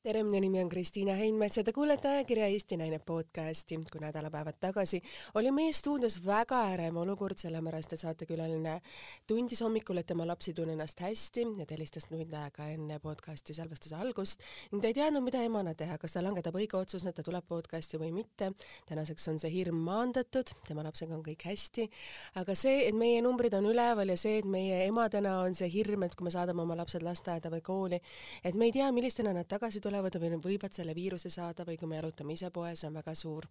tere, minu nimi on Kristiina Heinmets ja te kuulete ajakirja Eesti Naine podcasti. kui nädalapäevad tagasi oli meie stuudios väga ärev olukord, sellepärast et saatekülaline tundis hommikul, et tema laps ei tunne ennast hästi ja ta helistas tund aega enne podcasti salvestuse algust ning ta ei teadnud, mida emana teha, kas ta langetab õige otsuse, et ta tuleb podcasti või mitte. tänaseks on see hirm maandatud, tema lapsega on kõik hästi, aga see, et meie numbrid on üleval ja see, et meie emadena on see hirm, et kui me saadame oma lapsed lasteaeda või kooli, et me ei tea, millistena nad tagasi tulevad tulevad või nad võivad selle viiruse saada või kui me jalutame ise poes, on väga suur.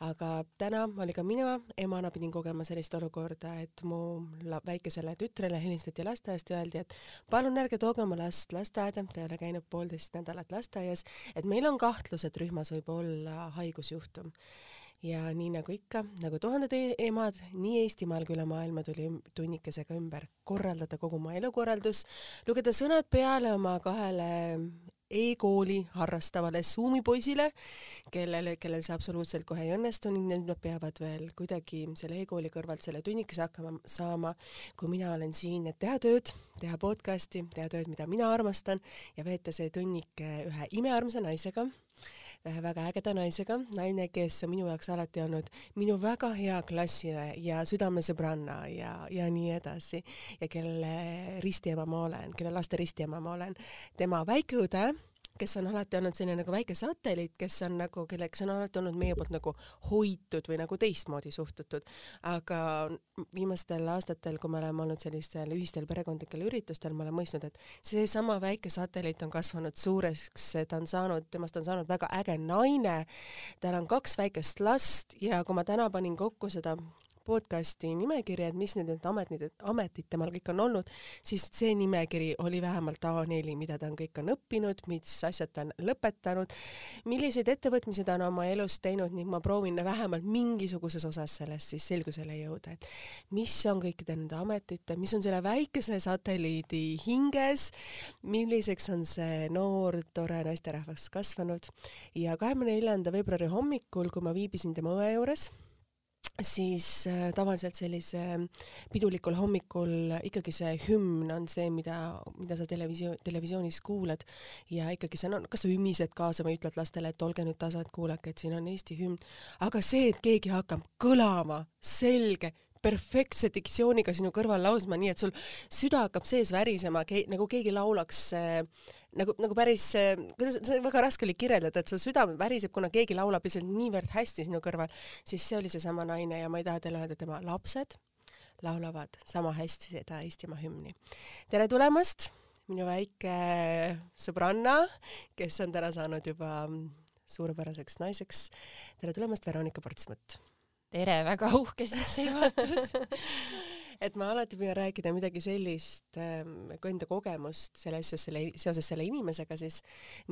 aga täna oli ka mina emana pidin kogema sellist olukorda, et mu väikesele tütrele helistati lasteaiast ja öeldi, et palun ärge tooge oma last lasteaeda, ta ei ole käinud poolteist nädalat lasteaias, et meil on kahtlus, et rühmas võib olla haigusjuhtum ja nii nagu ikka, nagu tuhanded e emad nii Eestimaal kui üle maailma tuli tunnikesega ümber korraldada kogu oma elukorraldus, lugeda sõnad peale oma kahele e-kooli harrastavale Zoomi poisile, kellele, kellel see absoluutselt kohe ei õnnestu ning nüüd nad peavad veel kuidagi selle e-kooli kõrvalt selle tunnikese hakkama saama, kui mina olen siin, et teha tööd, teha podcasti, teha tööd, mida mina armastan ja veeta see tunnike ühe imearmsa naisega ühe väga ägeda naisega, naine, kes on minu jaoks alati olnud minu väga hea klassiõe ja südamesõbranna ja, ja nii edasi ja kelle ristiema ma olen, kelle laste ristiema ma olen. tema väikeõde kes on alati olnud selline nagu väike satelliit, kes on nagu, kelleks on alati olnud meie poolt nagu hoitud või nagu teistmoodi suhtutud. aga viimastel aastatel, kui me oleme olnud sellistel ühistel perekondlikel üritustel, ma olen mõistnud, et seesama väike satelliit on kasvanud suureks, ta on saanud, temast on saanud väga äge naine, tal on kaks väikest last ja kui ma täna panin kokku seda podcasti nimekirja, et mis need, need ametid, ametid temal kõik on olnud, siis see nimekiri oli vähemalt A4, mida ta on kõik on õppinud, mis asjad ta on lõpetanud, milliseid ettevõtmisi ta on oma elus teinud ning ma proovin vähemalt mingisuguses osas sellest siis selgusele jõuda, et mis on kõikide nende ametite, mis on selle väikese satelliidi hinges, milliseks on see noor tore naisterahvas kasvanud. Ja kahekümne neljanda veebruari hommikul, kui ma viibisin tema õe juures, siis äh, tavaliselt sellise pidulikul hommikul ikkagi see hümn on see, mida, mida sa televisio-, televisioonis kuulad. Ja ikkagi see on, kas sa ümised kaasa või ütled lastele, et olge nüüd tasa, et kuulake, et siin on Eesti hümn, aga see, et keegi hakkab kõlama selge, perfektse diktsiooniga sinu kõrval laulma, nii et sul süda hakkab sees värisema nagu keegi laulaks äh, nagu, nagu päris, kuidas, see on väga raske oli kirjeldada, et su süda väriseb, kuna keegi laulab lihtsalt niivõrd hästi sinu kõrval, siis see oli seesama naine ja ma ei taha teile öelda, tema lapsed laulavad sama hästi seda Eestimaa hümni. tere tulemast, minu väike sõbranna, kes on täna saanud juba suurepäraseks naiseks. tere tulemast, Veronika Portsmut. tere, väga uhke sissejuhatus et ma alati püüan rääkida midagi sellist äh, enda kogemust selles seoses selle, seoses selle inimesega siis,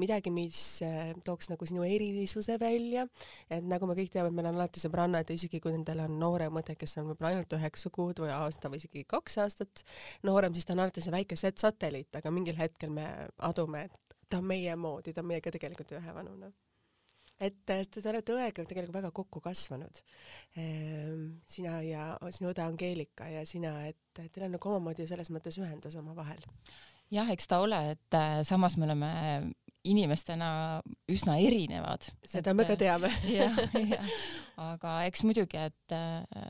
midagi, mis äh, tooks nagu sinu erilisuse välja, et nagu me kõik teame, meil on alati sõbrannad isegi kui nendel on noorem õde, kes on võib-olla ainult üheksa kuud või aasta või isegi kaks aastat noorem, siis ta on alati see väike satelliit, aga mingil hetkel me adume, et ta on meie moodi, ta on meiega tegelikult ühevanune et te olete õega tegelikult väga kokku kasvanud. Ehm, sina ja sinu õde Angeelika ja sina, et teil on nagu omamoodi selles mõttes ühendus omavahel. jah, eks ta ole, et äh, samas me oleme inimestena üsna erinevad. seda et, me ka teame. jah, jah, aga eks muidugi, et äh,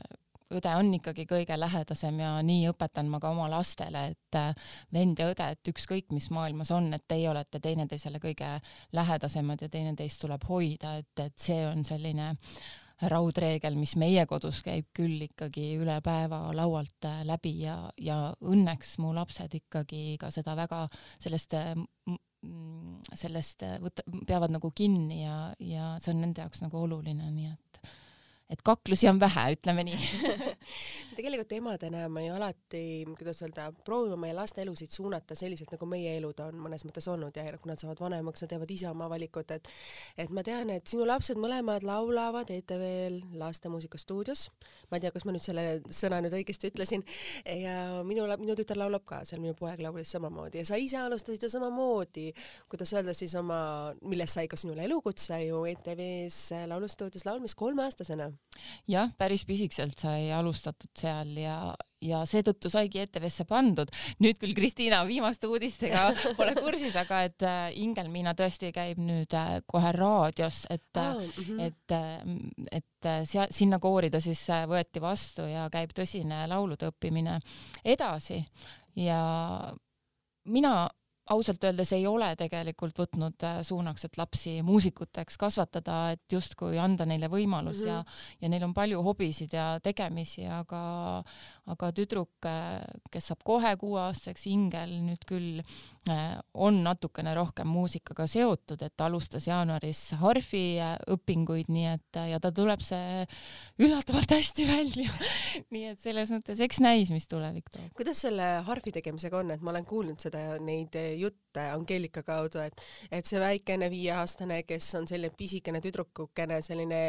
õde on ikkagi kõige lähedasem ja nii õpetan ma ka oma lastele, et äh, vend ja õde, et ükskõik, mis maailmas on, et teie olete teineteisele kõige lähedasemad ja teineteist tuleb hoida, et, et see on selline raudreegel, mis meie kodus käib küll ikkagi üle päeva laualt äh, läbi ja, ja õnneks mu lapsed ikkagi ka seda väga sellest äh, sellest võtta, peavad nagu kinni ja, ja see on nende jaoks nagu oluline, nii et et kaklusi on vähe, ütleme nii tegelikult emadena me ju alati, kuidas öelda, proovime meie laste elusid suunata selliselt, nagu meie elud on mõnes mõttes olnud ja kui nad saavad vanemaks, nad teevad ise oma valikut, et et ma tean, et sinu lapsed mõlemad laulavad ETV-l laste muusikastuudios. ma ei tea, kas ma nüüd selle sõna nüüd õigesti ütlesin. ja minu, minu tütar laulab ka seal, minu poeg laulis samamoodi ja sa ise alustasid ju samamoodi, kuidas öelda siis oma, millest sai ka sinule elukutse ju ETV-s laulustuudios laulmist kolmeaastasena? Jah, päris pisikselt sai alustatud seal ja, ja seetõttu saigi ETV-sse pandud. nüüd küll Kristiina viimaste uudistega pole kursis, aga et äh, Ingelmiina tõesti käib nüüd äh, kohe raadios, et oh,, et, et sea-, sinna koori ta siis võeti vastu ja käib tõsine laulude õppimine edasi ja mina ausalt öeldes ei ole tegelikult võtnud äh, suunaks, et lapsi muusikuteks kasvatada, et justkui anda neile võimalus mm -hmm. ja, mhm. ja neil on palju hobisid ja tegemisi, aga, aga tüdruk, äh, kes saab kohe kuueaastaseks, Ingel nüüd küll äh, on natukene rohkem muusikaga seotud, et alustas jaanuaris harfi õpinguid, nii et ja ta tuleb see üllatavalt hästi välja nii et selles mõttes, eks näis, mis tulevik toob. kuidas selle harfi tegemisega on, et ma olen kuulnud seda, neid jutte Angeelika kaudu, et, et see väikene viieaastane, kes on selline pisikene tüdrukukene, selline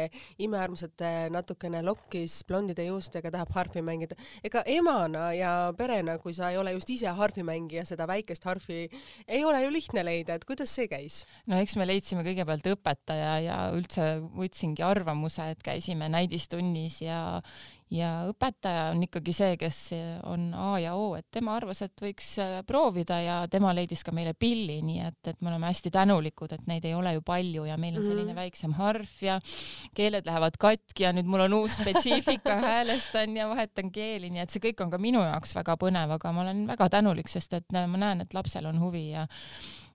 imearmsad natukene lokkis blondide juustega, tahab harfi mängida. Ega emana ja perena, kui sa ei ole just ise harfimängija, seda väikest harfi ei ole ju lihtne leida, et kuidas see käis? no eks me leidsime kõigepealt õpetaja ja üldse võtsingi arvamuse, et käisime näidistunnis ja ja õpetaja on ikkagi see, kes on A ja O, et tema arvas, et võiks äh, proovida ja tema leidis ka meile pilli, nii et, et me oleme hästi tänulikud, et neid ei ole ju palju ja meil on selline mm. väiksem harf ja keeled lähevad katki ja nüüd mul on uus spetsiifika, häälestan ja vahetan keeli, nii et see kõik on ka minu jaoks väga põnev, aga ma olen väga tänulik, sest et ma näen, et lapsel on huvi ja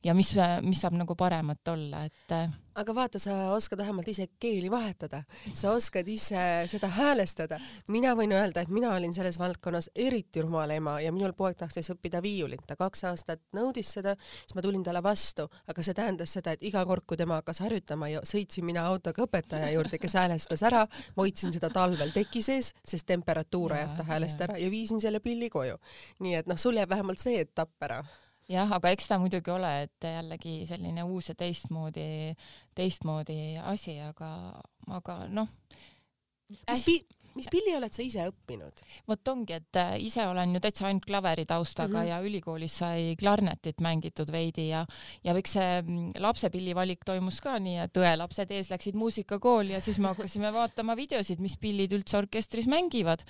ja mis, mis saab nagu paremat olla, et. Äh, aga vaata, sa oskad vähemalt ise keeli vahetada, sa oskad ise seda häälestada. mina võin öelda, et mina olin selles valdkonnas eriti rumal ema ja minul poeg tahtis õppida viiulit, ta kaks aastat nõudis seda, siis ma tulin talle vastu, aga see tähendas seda, et iga kord, kui tema hakkas harjutama ja sõitsin mina autoga õpetaja juurde, kes häälestas ära, ma hoidsin seda talvel teki sees, sest temperatuur ajab ta häälest ära ja viisin selle pilli koju. nii et noh, sul jääb vähemalt see etapp ära jah, aga eks ta muidugi ole, et jällegi selline uus ja teistmoodi, teistmoodi asi, aga, aga noh. mis pi-, mis pilli oled sa ise õppinud? vot ongi, et äh, ise olen ju täitsa ainult klaveri taustaga mm -hmm. ja ülikoolis sai klarnetit mängitud veidi ja, ja eks see mm, lapsepilli valik toimus ka nii, et õelapsed ees läksid muusikakooli ja siis me hakkasime vaatama videosid, mis pillid üldse orkestris mängivad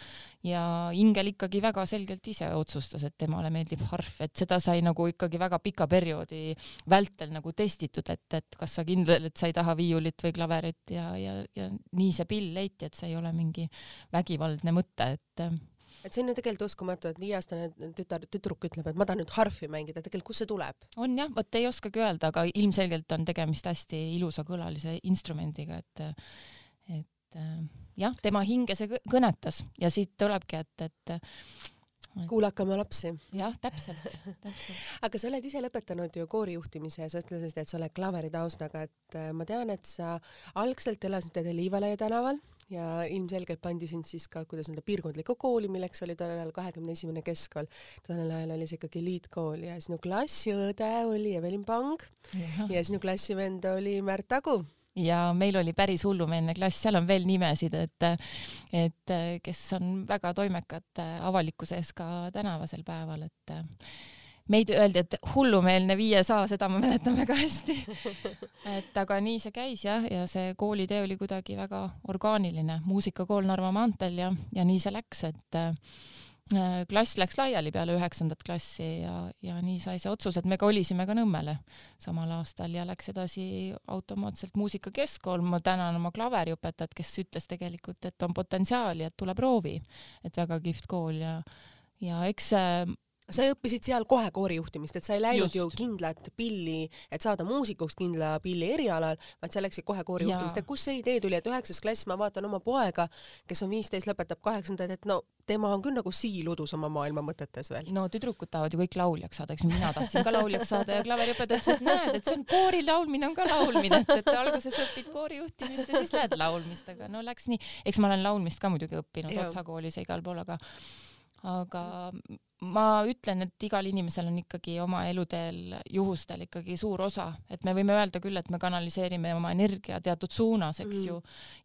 ja Ingel ikkagi väga selgelt ise otsustas, et temale meeldib harf, et seda sai nagu ikkagi väga pika perioodi vältel nagu testitud, et, et kas sa kindel, et sa ei taha viiulit või klaverit ja, ja, ja nii see pill leiti, et see ei ole mingi vägivaldne mõte, et äh, et see on ju tegelikult uskumatu, et viieaastane tütar, tüdruk ütleb, et ma tahan nüüd harfi mängida, tegelikult kust see tuleb? on jah, vot ei oskagi öelda, aga ilmselgelt on tegemist hästi ilusa kõlalise instrumendiga, et et äh, jah, tema hinge see kõnetas ja siit tulebki, et, et kuulake oma lapsi. jah, täpselt, täpselt. aga sa oled ise lõpetanud ju koorijuhtimise ja sa ütlesid, et sa oled klaveri taustaga, et äh, ma tean, et sa algselt elasid Liivalaia tänaval ja ilmselgelt pandi sind siis ka, kuidas öelda, piirkondlikku kooli, milleks oli tollel ajal kahekümne esimene keskkool. tollel ajal oli see ikkagi eliitkool ja sinu klassiõde oli Evelin Pang ja, ja sinu klassivend oli Märt Agu ja meil oli päris hullumeelne klass, seal on veel nimesid, et, et kes on väga toimekad avalikkuse ees ka tänavasel päeval, et meid öeldi, et hullumeelne viies A, seda ma mäletan väga hästi. et aga nii see käis jah, ja see koolitee oli kuidagi väga orgaaniline, muusikakool Narva maanteel ja, ja nii see läks, et Äh, klass läks laiali peale üheksandat klassi ja, ja nii sai see otsus, et me kolisime ka Nõmmele samal aastal ja läks edasi automaatselt muusikakeskkool. ma tänan oma klaveriõpetajat, kes ütles tegelikult, et on potentsiaali, et tule proovi, et väga kihvt kool ja, ja eks sa õppisid seal kohe koorijuhtimist, et sa ei läinud Just. ju kindlat pilli, et saada muusikuks kindla pilli erialal, vaid sa läksid kohe koorijuhtimist, et kust see idee tuli, et üheksas klass, ma vaatan oma poega, kes on viisteist, lõpetab kaheksandat, et no tema on küll nagu siiludus oma maailma mõtetes veel. no tüdrukud tahavad ju kõik lauljaks saada, eks mina tahtsin ka lauljaks saada ja klaveriõpetaja ütles, et näed, et see on koori laulmine on ka laulmine, et, et alguses õpid koorijuhtimist ja siis lähed laulmist, aga no läks nii. eks ma olen laulmist ka muidugi õppinud Otsa koolis ja igal pool, aga aga ma ütlen, et igal inimesel on ikkagi oma eluteel juhustel ikkagi suur osa, et me võime öelda küll, et me kanaliseerime oma energia teatud suunas, eks mm. ju,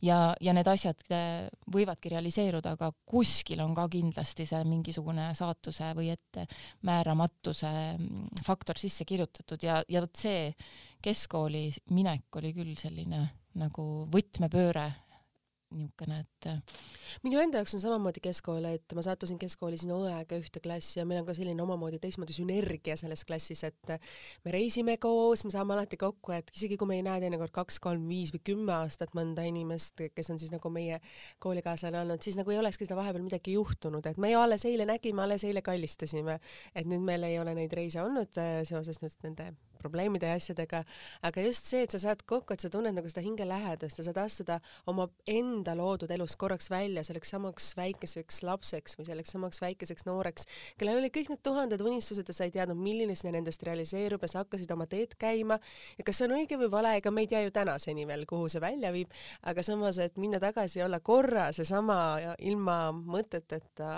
ja, ja need asjad eh, võivadki realiseeruda, aga kuskil on ka kindlasti see mingisugune saatuse või ette määramatuse mm, faktor sisse kirjutatud ja, ja vot see keskkooli minek oli küll selline nagu võtmepööre niisugune, et minu enda jaoks on samamoodi keskkool, et ma sattusin keskkooli sinu õega ühte klassi ja meil on ka selline omamoodi teistmoodi sünergia selles klassis, et me reisime koos, me saame alati kokku, et isegi kui me ei näe teinekord kaks, kolm, viis või kümme aastat mõnda inimest, kes on siis nagu meie koolikaaslane olnud, siis nagu ei olekski seda vahepeal midagi juhtunud, et me ju alles eile nägime, alles eile kallistasime, et nüüd meil ei ole neid reise olnud äh, seoses nüüd nende probleemide ja asjadega, aga just see, et sa saad kokku, et sa tunned nagu seda hinge lähedust ja saad astuda oma enda loodud elust korraks välja selleks samaks väikeseks lapseks või selleks samaks väikeseks nooreks, kellel olid kõik need tuhanded unistused ja sa ei teadnud, milline see nendest realiseerub ja sa hakkasid oma teed käima. Ja kas see on õige või vale, ega me ei tea ju tänaseni veel, kuhu see välja viib, aga samas, et minna tagasi ja olla korra seesama ilma mõteteta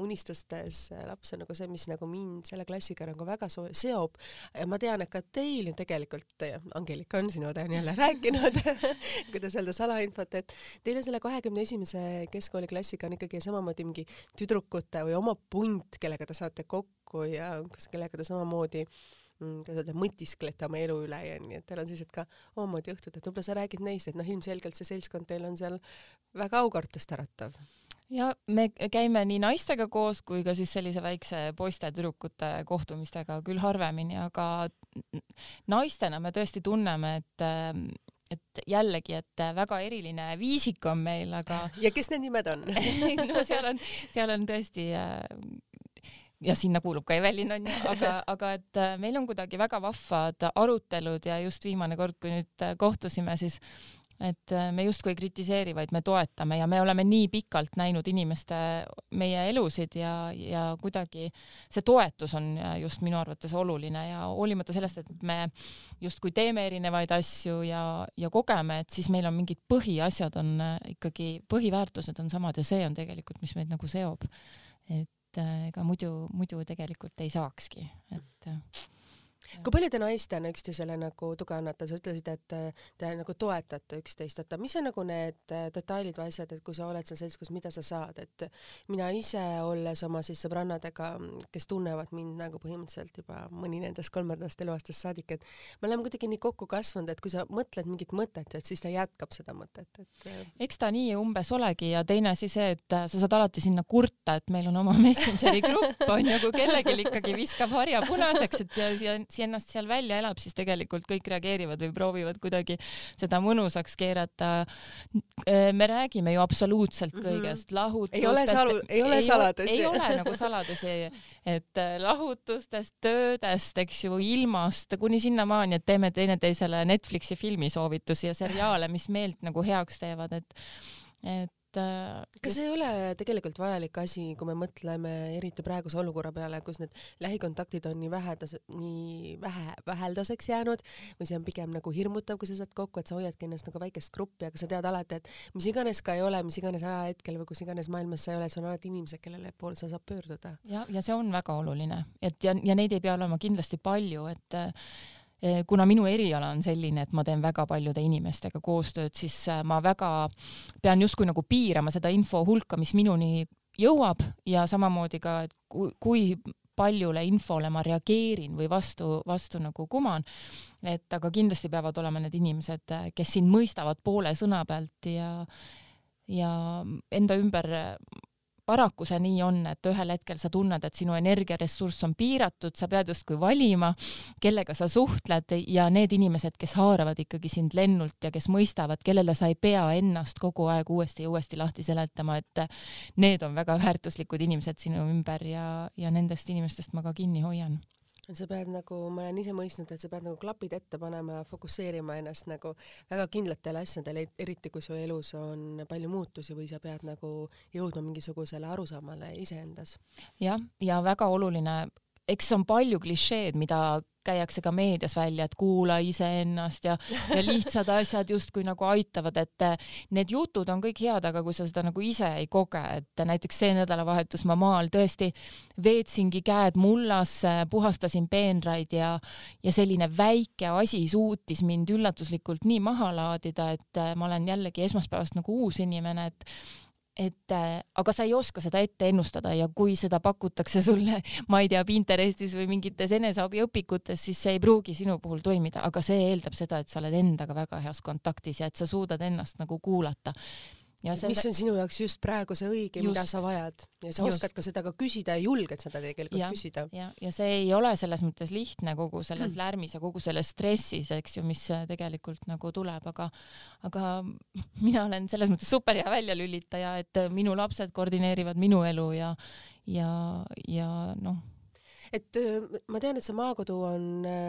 unistustes laps on nagu see, mis nagu mind selle klassiga nagu väga seob. Ja ma tean, tean, et ka teil ju tegelikult, Angelika on sinu õde, on jälle rääkinud kuidas öelda salainfot, et teil on selle kahekümne esimese keskkooliklassiga on ikkagi samamoodi mingi tüdrukute või oma punt, kellega te saate kokku ja kellega te samamoodi mm, kuidas öelda, mõtisklete oma elu üle ja nii, et teil on sellised ka omamoodi õhtud, et võib-olla sa räägid neist, et noh, ilmselgelt see seltskond teil on seal väga aukartust äratav ja me käime nii naistega koos kui ka siis sellise väikse poiste-tüdrukute kohtumistega küll harvemini, aga naistena me tõesti tunneme, et et jällegi, et väga eriline viisik on meil, aga ja kes need nimed on? No seal on, seal on tõesti ja sinna kuulub ka Evelin onju, aga, aga et meil on kuidagi väga vahvad arutelud ja just viimane kord, kui nüüd kohtusime, siis et äh, me justkui ei kritiseeri, vaid me toetame ja me oleme nii pikalt näinud inimeste, meie elusid ja, ja kuidagi see toetus on just minu arvates oluline ja hoolimata sellest, et me justkui teeme erinevaid asju ja, ja kogeme, et siis meil on mingid põhiasjad on äh, ikkagi, põhiväärtused on samad ja see on tegelikult, mis meid nagu seob. et äh, ega muidu, muidu tegelikult ei saakski, et kui palju te naistena üksteisele nagu tuge annate, sa ütlesid, et te nagu toetate üksteist, oota, mis on nagu need äh, detailid või asjad, et kui sa oled seal seltskonnas, mida sa saad, et mina ise, olles oma siis sõbrannadega, kes tunnevad mind nagu põhimõtteliselt juba mõni nendest kolmandast eluaastast saadik, et me oleme kuidagi nii kokku kasvanud, et kui sa mõtled mingit mõtet, et siis ta jätkab seda mõtet, et äh, eks ta nii umbes olegi ja teine asi see, et sa saad alati sinna kurta, et meil on oma Messengeri grupp on ju, kui kellelgi ikkagi viskab harja punaseks, et siia hästi ennast seal välja elab, siis tegelikult kõik reageerivad või proovivad kuidagi seda mõnusaks keerata. Äh, me räägime ju absoluutselt mhm. kõigest mm, -hmm. lahutustest. ei ole salu-, ei ole saladusi. ei ole nagu saladusi, et äh, lahutustest, töödest, eks ju, ilmast kuni sinnamaani, et teeme teineteisele Netflixi filmisoovitusi ja seriaale, mis meelt nagu heaks teevad, et et et äh, kas just... ei ole tegelikult vajalik asi, kui me mõtleme eriti praeguse olukorra peale, kus need lähikontaktid on nii vähedas-, nii vähe, väheldaseks jäänud või see on pigem nagu hirmutav, kui sa saad kokku, et sa hoiadki ennast nagu väikest gruppi, aga sa tead alati, et mis iganes ka ei ole, mis iganes ajahetkel või kus iganes maailmas sa ei ole, sul on alati inimesed, kellele poole sa saad pöörduda. ja, ja see on väga oluline, et ja, ja neid ei pea olema kindlasti palju, et Eh, kuna minu eriala on selline, et ma teen väga paljude inimestega koostööd, siis eh, ma väga pean justkui nagu piirama seda info hulka, mis minuni jõuab ja samamoodi ka, et kui, kui paljule infole ma reageerin või vastu, vastu nagu kuman. et aga kindlasti peavad olema need inimesed, eh, kes sind mõistavad poole sõna pealt ja, ja enda ümber paraku see nii on, et ühel hetkel sa tunned, et sinu energiaressurss on piiratud, sa pead justkui valima, kellega sa suhtled ja need inimesed, kes haaravad ikkagi sind lennult ja kes mõistavad, kellele sa ei pea ennast kogu aeg uuesti ja uuesti lahti seletama, et need on väga väärtuslikud inimesed sinu ümber ja, ja nendest inimestest ma ka kinni hoian sa pead nagu, ma olen ise mõistnud, et sa pead nagu klapid ette panema ja fokusseerima ennast nagu väga kindlatele asjadele, eriti kui su elus on palju muutusi või sa pead nagu jõudma mingisugusele arusaamale iseendas. jah, ja väga oluline eks on palju klišeed, mida käiakse ka meedias välja, et kuula iseennast ja, ja lihtsad asjad justkui nagu aitavad, et eh, need jutud on kõik head, aga kui sa seda nagu ise ei koge, et näiteks see nädalavahetus ma maal tõesti veetsingi käed mullasse, puhastasin peenraid ja, ja selline väike asi suutis mind üllatuslikult nii maha laadida, et eh, ma olen jällegi esmaspäevast nagu uus inimene, et et äh, aga sa ei oska seda ette ennustada ja kui seda pakutakse sulle, ma ei tea, Pinterestis või mingites eneseabiõpikutes, siis see ei pruugi sinu puhul toimida, aga see eeldab seda, et sa oled endaga väga heas kontaktis ja et sa suudad ennast nagu kuulata see mis on sinu jaoks just praegu see õige, mida sa vajad ja sa just. oskad ka seda ka küsida ja julged seda tegelikult ja, küsida. ja, ja see ei ole selles mõttes lihtne kogu selles mm. lärmis ja kogu selles stressis, eks ju, mis tegelikult nagu tuleb, aga aga mina olen selles mõttes super hea väljalülitaja, et minu lapsed koordineerivad minu elu ja ja, ja noh et ma tean, et see maakodu on,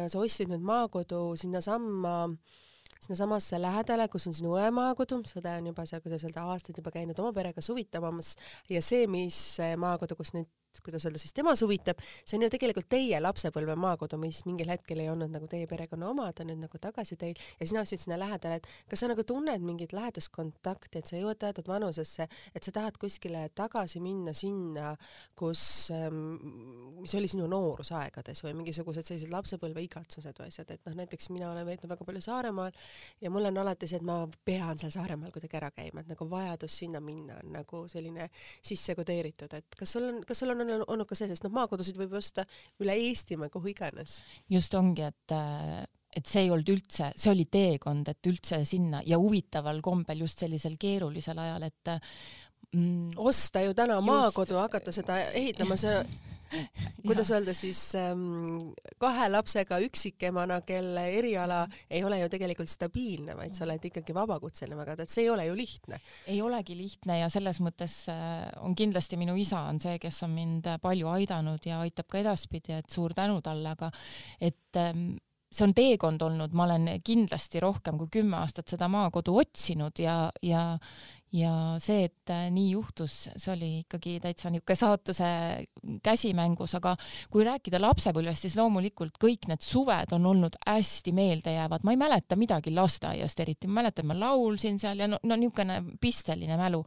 sa ostsid nüüd maakodu sinnasamma äh, sinnasamasse lähedale, kus on sinu õe maakodu, su õde on juba seal, kuidas öelda, aastaid juba käinud oma perega suvitamas. Ja see, mis maakodu, kus nüüd kuidas öelda siis tema suvitab, see on ju tegelikult teie lapsepõlve maakodu, mis mingil hetkel ei olnud nagu teie perekonna oma, ta on nüüd nagu tagasi teil ja sina ostsid sinna lähedale, et kas sa nagu tunned mingit lähedast kontakti, et sa jõuad teatud vanusesse, et sa tahad kuskile tagasi minna sinna, kus ähm,, mis oli sinu noorusaegades või mingisugused sellised lapsepõlve igatsused või asjad, et noh, näiteks mina olen veetnud väga palju Saaremaal ja mul on alati see, et ma pean seal Saaremaal kuidagi ära käima, et nagu vajadus sinna minna on nagu selline sisse kodeeritud, et kas sul on, kas sul on on olnud ka see, sest noh, maakodusid võib osta üle Eestimaa, kuhu iganes. just ongi, et et see ei olnud üldse, see oli teekond, et üldse sinna ja huvitaval kombel just sellisel keerulisel ajal, et mm, osta ju täna just, maakodu, hakata seda ehitama, see kuidas öelda siis ähm, kahe lapsega üksikemana, kelle eriala ei ole ju tegelikult stabiilne, vaid sa oled ikkagi vabakutseline väga, et see ei ole ju lihtne. ei olegi lihtne ja selles mõttes äh, on kindlasti minu isa on see, kes on mind palju aidanud ja aitab ka edaspidi, et suur tänu talle, aga et ähm, see on teekond olnud, ma olen kindlasti rohkem kui kümme aastat seda maakodu otsinud ja, ja, ja see, et äh, nii juhtus, see oli ikkagi täitsa niisugune saatuse käsimängus, aga kui rääkida lapsepõlvest, siis loomulikult kõik need suved on olnud hästi meeldejäävad, ma ei mäleta midagi lasteaiast eriti, ma mäletan, ma laulsin seal ja no, no niisugune pisteline mälu.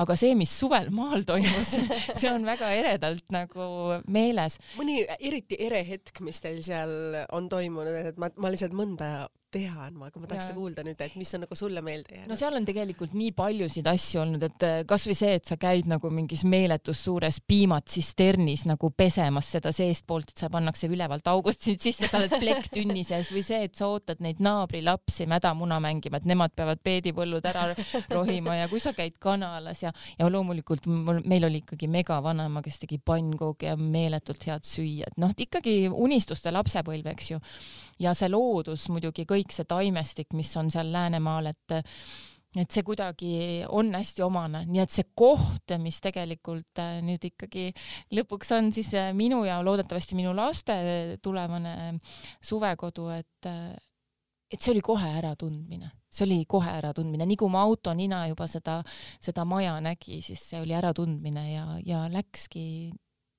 aga see, mis suvel maal toimus see on väga eredalt nagu meeles. mõni eriti ere hetk, mis teil seal on toimunud, et ma, ma lihtsalt mõnda tean ma, aga ma tahaks seda kuulda nüüd, et mis on nagu sulle meelde jäänud. no seal on tegelikult nii paljusid asju olnud, et äh, kasvõi see, et sa käid nagu mingis meeletus suures piimatsisternis nagu pesemas seda seestpoolt, et see pannakse ülevalt august sind sisse, sa oled plekktünni sees või see, et sa ootad neid naabrilapsi mädamuna mängima, et nemad peavad peedipõllud ära rohima ja kui sa käid kanalas ja, ja loomulikult mul, meil oli ikkagi megavanaema, kes tegi pannkoogi ja meeletult head süüa, et noh, ikkagi unistuste lapsepõlv, eks ju. ja see loodus muidugi kõik kõik see taimestik, mis on seal Läänemaal, et et see kuidagi on hästi omane, nii et see koht, mis tegelikult äh, nüüd ikkagi lõpuks on siis äh, minu ja loodetavasti minu laste tulevane suvekodu, et äh, et see oli kohe äratundmine, see oli kohe äratundmine, nii kui mu auto nina juba seda, seda maja nägi, siis see oli äratundmine ja, ja läkski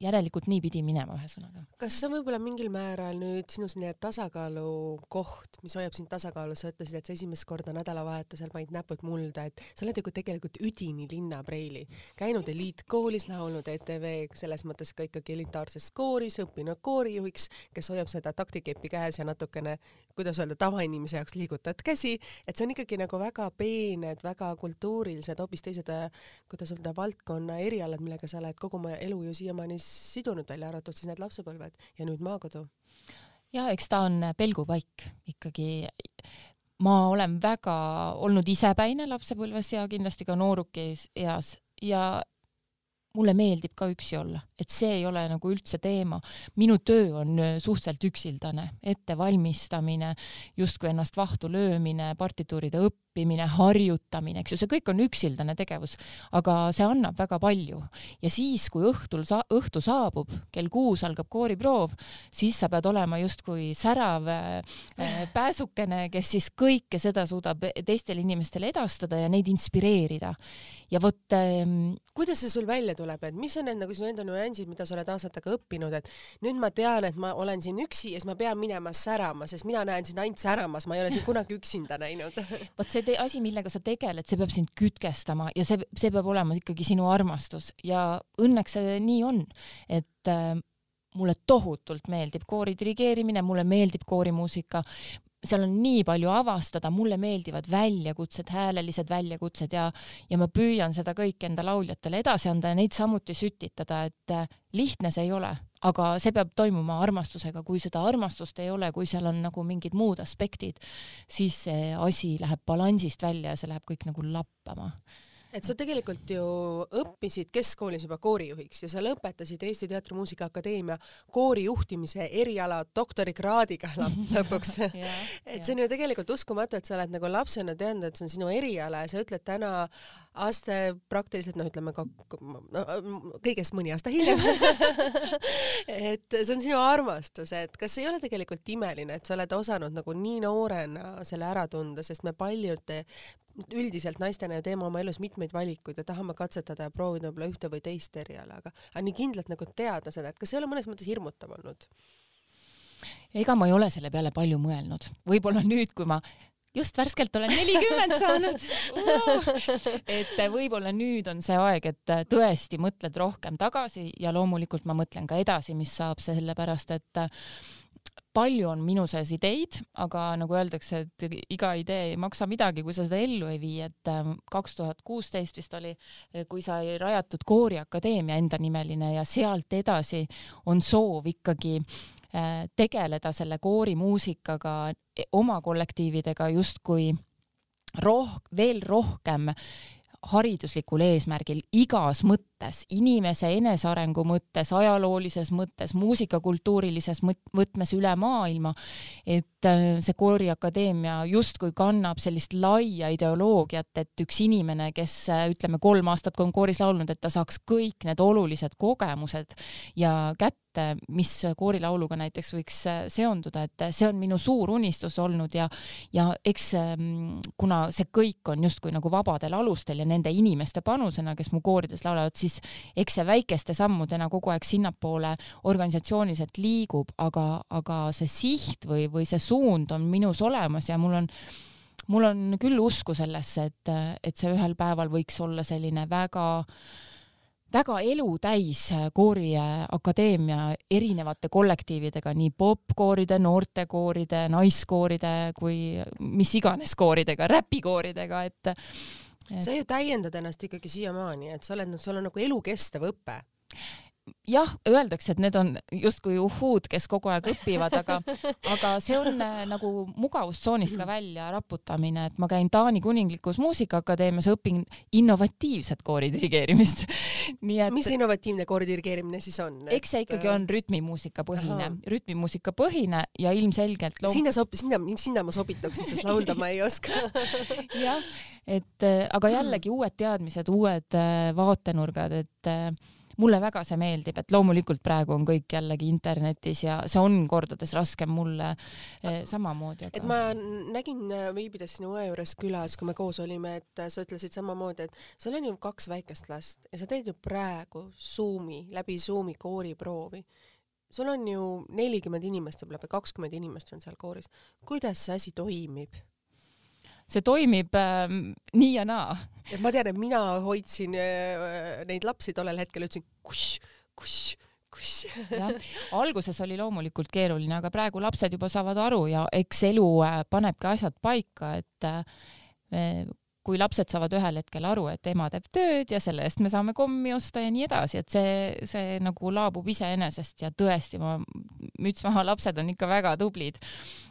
järelikult nii pidi minema, ühesõnaga. kas see on võib-olla mingil määral nüüd sinu selline tasakaalukoht, mis hoiab sind tasakaalus, sa ütlesid, et sa esimest korda nädalavahetusel panid näpud mulda, et sa oled ju tegelikult üdini linnapreili, käinud eliitkoolis, laulnud ETV selles mõttes ka ikkagi elitaarses kooris, õppinud koorijuhiks, kes hoiab seda taktikepi käes ja natukene, kuidas öelda, tavainimese jaoks liigutad käsi, et see on ikkagi nagu väga peened, väga kultuurilised, hoopis teised, kuidas öelda, valdkonna erialad, millega sa oled kogu oma elu ju siiamaani sidunud, välja arvatud siis need lapsepõlved ja nüüd maakodu? ja eks ta on pelgupaik ikkagi. ma olen väga olnud isepäine lapsepõlves ja kindlasti ka noorukis eas ja mulle meeldib ka üksi olla, et see ei ole nagu üldse teema. minu töö on suhteliselt üksildane, ettevalmistamine, justkui ennast vahtu löömine, partituuride õppimine, õppimine, harjutamine, eks ju, see kõik on üksildane tegevus, aga see annab väga palju. ja siis, kui õhtul sa-, õhtu saabub, kell kuus algab kooriproov, siis sa pead olema justkui särav äh, pääsukene, kes siis kõike seda suudab teistele inimestele edastada ja neid inspireerida. ja vot ähm, kuidas see sul välja tuleb, et mis on need nagu sinu enda nüansid, mida sa oled aastatega õppinud, et nüüd ma tean, et ma olen siin üksi ja siis ma pean minema särama, sest mina näen sind ainult säramas, ma ei ole sind kunagi üksinda näinud vot see see asi, millega sa tegeled, see peab sind kütkestama ja see, see peab olema ikkagi sinu armastus ja õnneks see nii on, et äh, mulle tohutult meeldib koori dirigeerimine, mulle meeldib koorimuusika, seal on nii palju avastada, mulle meeldivad väljakutsed, häälelised väljakutsed ja, ja ma püüan seda kõike enda lauljatele edasi anda ja neid samuti sütitada, et äh, lihtne see ei ole aga see peab toimuma armastusega, kui seda armastust ei ole, kui seal on nagu mingid muud aspektid, siis see asi läheb balansist välja ja see läheb kõik nagu lappama. et sa tegelikult ju õppisid keskkoolis juba koorijuhiks ja sa lõpetasid Eesti Teatri Muusikaakadeemia koorijuhtimise eriala doktorikraadiga lõpuks. Et see on ju tegelikult uskumatu, et sa oled nagu lapsena teadnud, et see on sinu eriala ja sa ütled täna aste praktiliselt noh, ütleme ka no, kõigest mõni aasta hiljem et see on sinu armastus, et kas ei ole tegelikult imeline, et sa oled osanud nagu nii noorena selle ära tunda, sest me paljud üldiselt naistena ju teeme oma elus mitmeid valikuid ja tahame katsetada ja proovida võib-olla ühte või teist eriala, aga, aga nii kindlalt nagu teada seda, et kas ei ole mõnes mõttes hirmutav olnud? ega ma ei ole selle peale palju mõelnud, võib-olla nüüd, kui ma just värskelt olen nelikümmend saanud. Et võib-olla nüüd on see aeg, et tõesti mõtled rohkem tagasi ja loomulikult ma mõtlen ka edasi, mis saab, sellepärast et palju on minu sees ideid, aga nagu öeldakse, et iga idee ei maksa midagi, kui sa seda ellu ei vii, et kaks tuhat kuusteist vist oli, kui sai rajatud Kooriakadeemia endanimeline ja sealt edasi on soov ikkagi Äh, tegeleda selle koorimuusikaga e, oma kollektiividega justkui roh-, veel rohkem hariduslikul eesmärgil igas mõttes, inimese enesearengu mõttes, ajaloolises mõttes, muusikakultuurilises mõtmes üle maailma, et äh, see kooriakadeemia justkui kannab sellist laia ideoloogiat, et üks inimene, kes äh, ütleme, kolm aastat on kooris laulnud, et ta saaks kõik need olulised kogemused ja kätte et mis koorilauluga näiteks võiks äh, seonduda, et see on minu suur unistus olnud ja, ja eks ähm, kuna see kõik on justkui nagu vabadel alustel ja nende inimeste panusena, kes mu koorides laulavad, siis eks see väikeste sammudena kogu aeg sinnapoole organisatsiooniliselt liigub, aga, aga see siht või, või see suund on minus olemas ja mul on mul on küll usku sellesse, et, et see ühel päeval võiks olla selline väga väga elutäis kooriakadeemia erinevate kollektiividega, nii popkooride, noortekooride, naiskooride kui mis iganes kooridega, räpikooridega, et, et.... sa ju täiendad ennast ikkagi siiamaani, et sa oled, sul on nagu elukestev õpe jah, öeldakse, et need on justkui uhuud, kes kogu aeg õpivad, aga, aga see on äh, nagu mugavustsoonist ka välja raputamine, et ma käin Taani Kuninglikus Muusikaakadeemias, õpin innovatiivset koori dirigeerimist nii et. mis innovatiivne koori dirigeerimine siis on? eks see ikkagi on rütmimuusika põhine, rütmimuusika põhine ja ilmselgelt loom.... sinna sob-, sinna, sinna ma sobituksin, sest laulda ma ei oska jah, et äh, aga jällegi uued teadmised, uued äh, vaatenurgad, et mulle väga see meeldib, et loomulikult praegu on kõik jällegi internetis ja see on kordades raskem mulle eh, samamoodi aga.... et ma nägin, äh, viibides sinu õe juures külas, kui me koos olime, et äh, sa ütlesid samamoodi, et sul on ju kaks väikest last ja sa teed ju praegu Zoomi, läbi Zoomi kooriproovi sul on ju nelikümmend inimest võib-olla või kakskümmend inimest on seal kooris. kuidas see asi toimib? See toimib äh, nii ja naa. et ma tean, et mina hoidsin äh, neid lapsi tollel hetkel, ütlesin kus, kus kus jah, alguses oli loomulikult keeruline, aga praegu lapsed juba saavad aru ja eks elu äh, panebki asjad paika, et äh, kui lapsed saavad ühel hetkel aru, et ema teeb tööd ja selle eest me saame kommi osta ja nii edasi, et see, see nagu laabub iseenesest ja tõesti, ma, müts maha, lapsed on ikka väga tublid.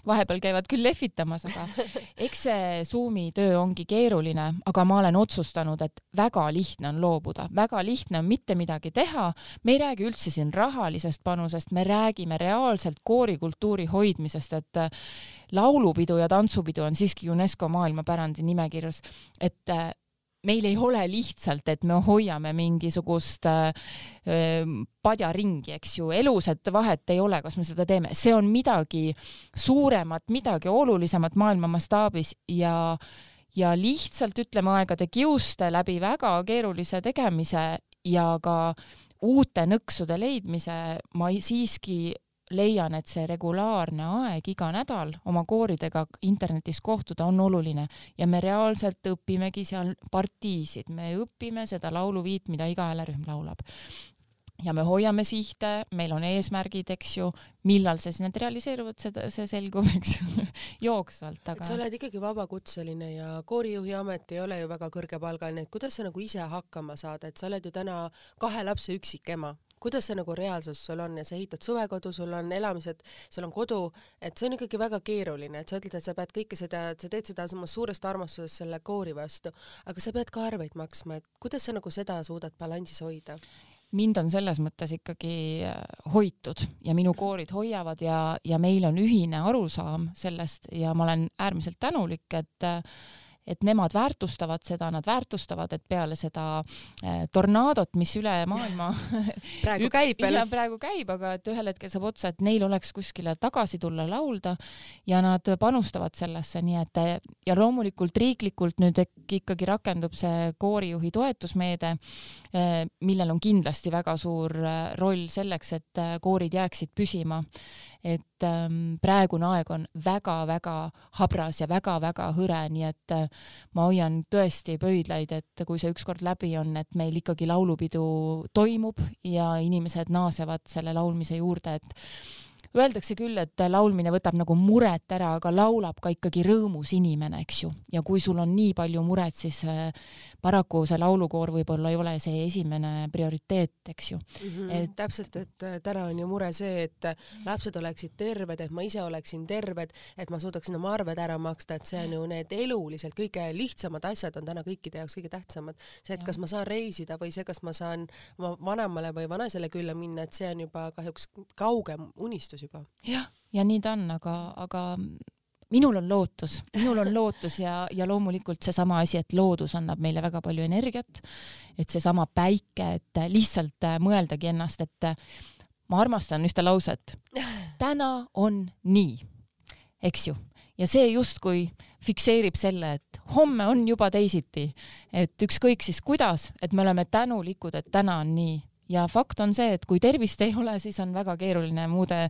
Vahepeal käivad küll lehvitamas, aga eks see Zoomi töö ongi keeruline, aga ma olen otsustanud, et väga lihtne on loobuda, väga lihtne on mitte midagi teha. me ei räägi üldse siin rahalisest panusest, me räägime reaalselt koorikultuuri hoidmisest, et laulupidu ja tantsupidu on siiski UNESCO maailmapärandi nimekirjas, et äh, meil ei ole lihtsalt, et me hoiame mingisugust äh, padjaringi, eks ju, elusat vahet ei ole, kas me seda teeme, see on midagi suuremat, midagi olulisemat maailma mastaabis ja ja lihtsalt ütleme aegade kiuste läbi väga keerulise tegemise ja ka uute nõksude leidmise ma siiski leian, et see regulaarne aeg iga nädal oma kooridega internetis kohtuda on oluline ja me reaalselt õpimegi seal partiisid, me õpime seda lauluviit, mida iga häälerühm laulab. Ja me hoiame sihte, meil on eesmärgid, eks ju, millal siis need realiseeruvad, seda, see selgub, eks jooksvalt, aga. sa oled ikkagi vabakutseline ja koorijuhi amet ei ole ju väga kõrgepalgaline, et kuidas sa nagu ise hakkama saad, et sa oled ju täna kahe lapse üksikema kuidas see nagu reaalsus sul on ja sa ehitad suvekodu, sul on elamised, sul on kodu, et see on ikkagi väga keeruline, et sa ütled, et sa pead kõike seda, sa teed seda omast suurest armastusest selle koori vastu, aga sa pead ka arveid maksma, et kuidas sa nagu seda suudad balansis hoida? mind on selles mõttes ikkagi äh, hoitud ja minu koorid hoiavad ja, ja meil on ühine arusaam sellest ja ma olen äärmiselt tänulik, et äh, et nemad väärtustavad seda, nad väärtustavad, et peale seda äh, tornaadot, mis üle maailma praegu käib veel. praegu käib, aga et ühel hetkel saab otsa, et neil oleks kuskile tagasi tulla laulda ja nad panustavad sellesse, nii et ja loomulikult riiklikult nüüd ikkagi rakendub see koorijuhi toetusmeede, äh, millel on kindlasti väga suur äh, roll selleks, et koorid jääksid püsima et ähm, praegune aeg on väga-väga habras ja väga-väga hõre, nii et äh, ma hoian tõesti pöidlaid, et kui see ükskord läbi on, et meil ikkagi laulupidu toimub ja inimesed naasevad selle laulmise juurde, et Öeldakse küll, et laulmine võtab nagu muret ära, aga laulab ka ikkagi rõõmus inimene, eks ju. ja kui sul on nii palju muret, siis äh, paraku see laulukoor võib-olla ei ole see esimene prioriteet, eks ju mm. -hmm. et täpselt, et äh, täna on ju mure see, et äh, lapsed oleksid terved, et ma ise oleksin terved, et ma suudaksin oma arved ära maksta, et see on ju need eluliselt kõige lihtsamad asjad on täna kõikide jaoks kõige tähtsamad. see, et kas ma saan reisida või see, kas ma saan oma vanemale või vanaisale külla minna, et see on juba kahjuks kaugem unistus lootus juba. jah, ja nii ta on, aga, aga minul on lootus, minul on lootus ja, ja loomulikult seesama asi, et loodus annab meile väga palju energiat, et seesama päike, et lihtsalt mõeldagi ennast, et ma armastan ühte lauset. täna on nii, eks ju, ja see justkui fikseerib selle, et homme on juba teisiti, et ükskõik siis kuidas, et me oleme tänulikud, et täna on nii ja fakt on see, et kui tervist ei ole, siis on väga keeruline muude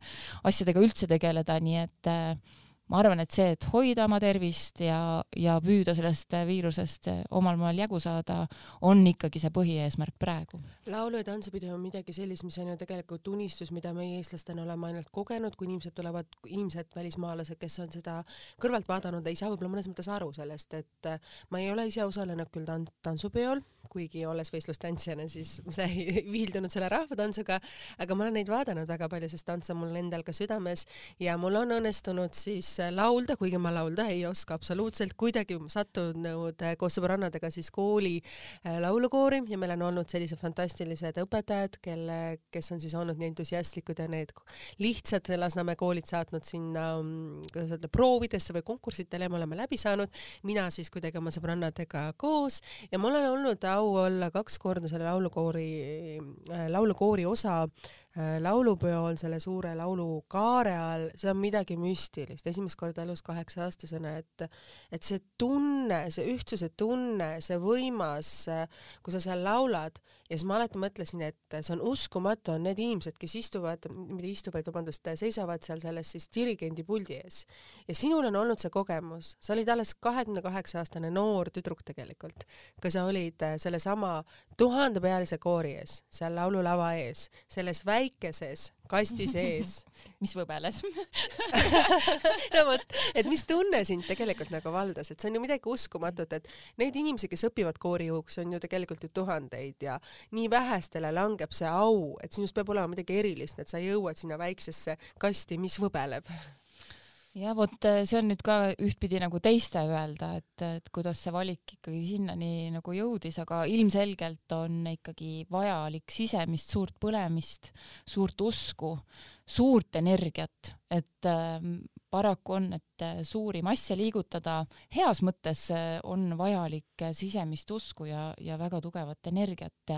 asjadega üldse tegeleda, nii et äh, ma arvan, et see, et hoida oma tervist ja, ja püüda sellest viirusest omal moel jagu saada, on ikkagi see põhieesmärk praegu. laulu- ja tantsupidu on midagi sellist, mis on ju tegelikult unistus, mida meie eestlastena oleme ainult kogenud, kui inimesed tulevad, inimesed, välismaalased, kes on seda kõrvalt vaadanud, ei saa võib-olla mõnes mõttes aru sellest, et ma ei ole ise osalenud küll tant-, tantsupeol, kuigi olles võistlustantsijana, siis sa ei viildunud selle rahvatantsuga, aga ma olen neid vaadanud väga palju, sest tants on mul endal ka südames ja mul on õnnestunud siis laulda, kuigi ma laulda ei oska absoluutselt, kuidagi sattunud koos sõbrannadega siis kooli äh, laulukoori ja meil on olnud sellised fantastilised õpetajad, kelle, kes on siis olnud nii entusiastlikud ja need lihtsad Lasnamäe koolid saatnud sinna, mm, kuidas öelda, proovidesse või konkurssidele ja me oleme läbi saanud, mina siis kuidagi oma sõbrannadega koos ja mul on olnud au olla kaks korda selle laulukoori, laulukoori osa laulupeol selle suure laulukaare all, see on midagi müstilist, esimest korda elus kaheksa-aastasena, et et see tunne, see ühtsuse tunne, see võimas, kui sa seal laulad ja siis ma alati mõtlesin, et see on uskumatu, on need inimesed, kes istuvad, mitte istuvad, vabandust, seisavad seal selles siis dirigendi puldi ees. ja sinul on olnud see kogemus, sa olid alles kahekümne kaheksa aastane noor tüdruk tegelikult, kui sa olid sellesama tuhandepealise koori ees, seal laululava ees, selles väikses väikeses kasti sees. Mis võbeles? No vot, et mis tunne sind tegelikult nagu valdas, et see on ju midagi uskumatut, et neid inimesi, kes õpivad koorijuhuks, on ju tegelikult ju tuhandeid ja nii vähestele langeb see au, et sinust peab olema midagi erilist, et sa jõuad sinna väiksesse kasti, mis võbeleb ja vot äh, see on nüüd ka ühtpidi nagu teiste öelda, et, et kuidas see valik ikkagi sinnani nagu jõudis, aga ilmselgelt on ikkagi vajalik sisemist suurt põlemist, suurt usku, suurt energiat, et äh, paraku on, et äh, suuri masse liigutada heas mõttes äh, on vajalik sisemist usku ja, ja väga tugevat energiat.